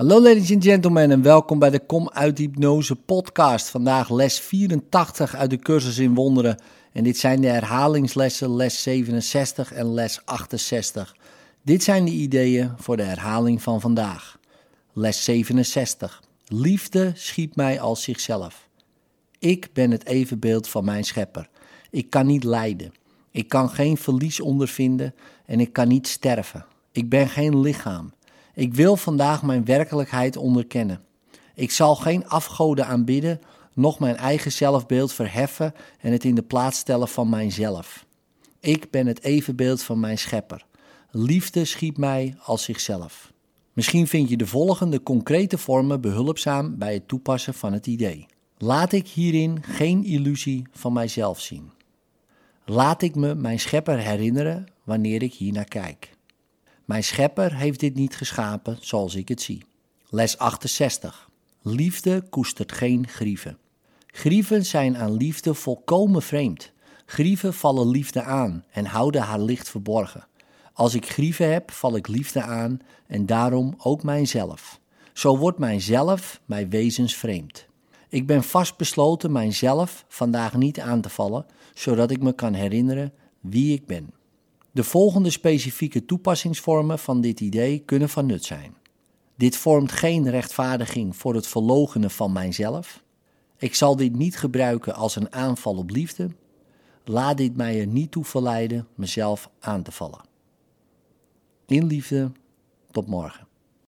Hallo ladies and gentlemen en welkom bij de Kom uit Hypnose podcast. Vandaag les 84 uit de cursus in wonderen. En dit zijn de herhalingslessen les 67 en les 68. Dit zijn de ideeën voor de herhaling van vandaag. Les 67. Liefde schiep mij als zichzelf. Ik ben het evenbeeld van mijn schepper. Ik kan niet lijden. Ik kan geen verlies ondervinden en ik kan niet sterven. Ik ben geen lichaam. Ik wil vandaag mijn werkelijkheid onderkennen. Ik zal geen afgoden aanbidden, noch mijn eigen zelfbeeld verheffen en het in de plaats stellen van mijzelf. Ik ben het evenbeeld van mijn schepper. Liefde schiep mij als zichzelf. Misschien vind je de volgende concrete vormen behulpzaam bij het toepassen van het idee. Laat ik hierin geen illusie van mijzelf zien. Laat ik me mijn schepper herinneren wanneer ik hiernaar kijk. Mijn schepper heeft dit niet geschapen zoals ik het zie. Les 68. Liefde koestert geen grieven. Grieven zijn aan liefde volkomen vreemd. Grieven vallen liefde aan en houden haar licht verborgen. Als ik grieven heb, val ik liefde aan en daarom ook mijzelf. Zo wordt mijzelf mijn wezens vreemd. Ik ben vastbesloten mijzelf vandaag niet aan te vallen, zodat ik me kan herinneren wie ik ben. De volgende specifieke toepassingsvormen van dit idee kunnen van nut zijn. Dit vormt geen rechtvaardiging voor het verlogenen van mijzelf. Ik zal dit niet gebruiken als een aanval op liefde. Laat dit mij er niet toe verleiden mezelf aan te vallen. In liefde, tot morgen.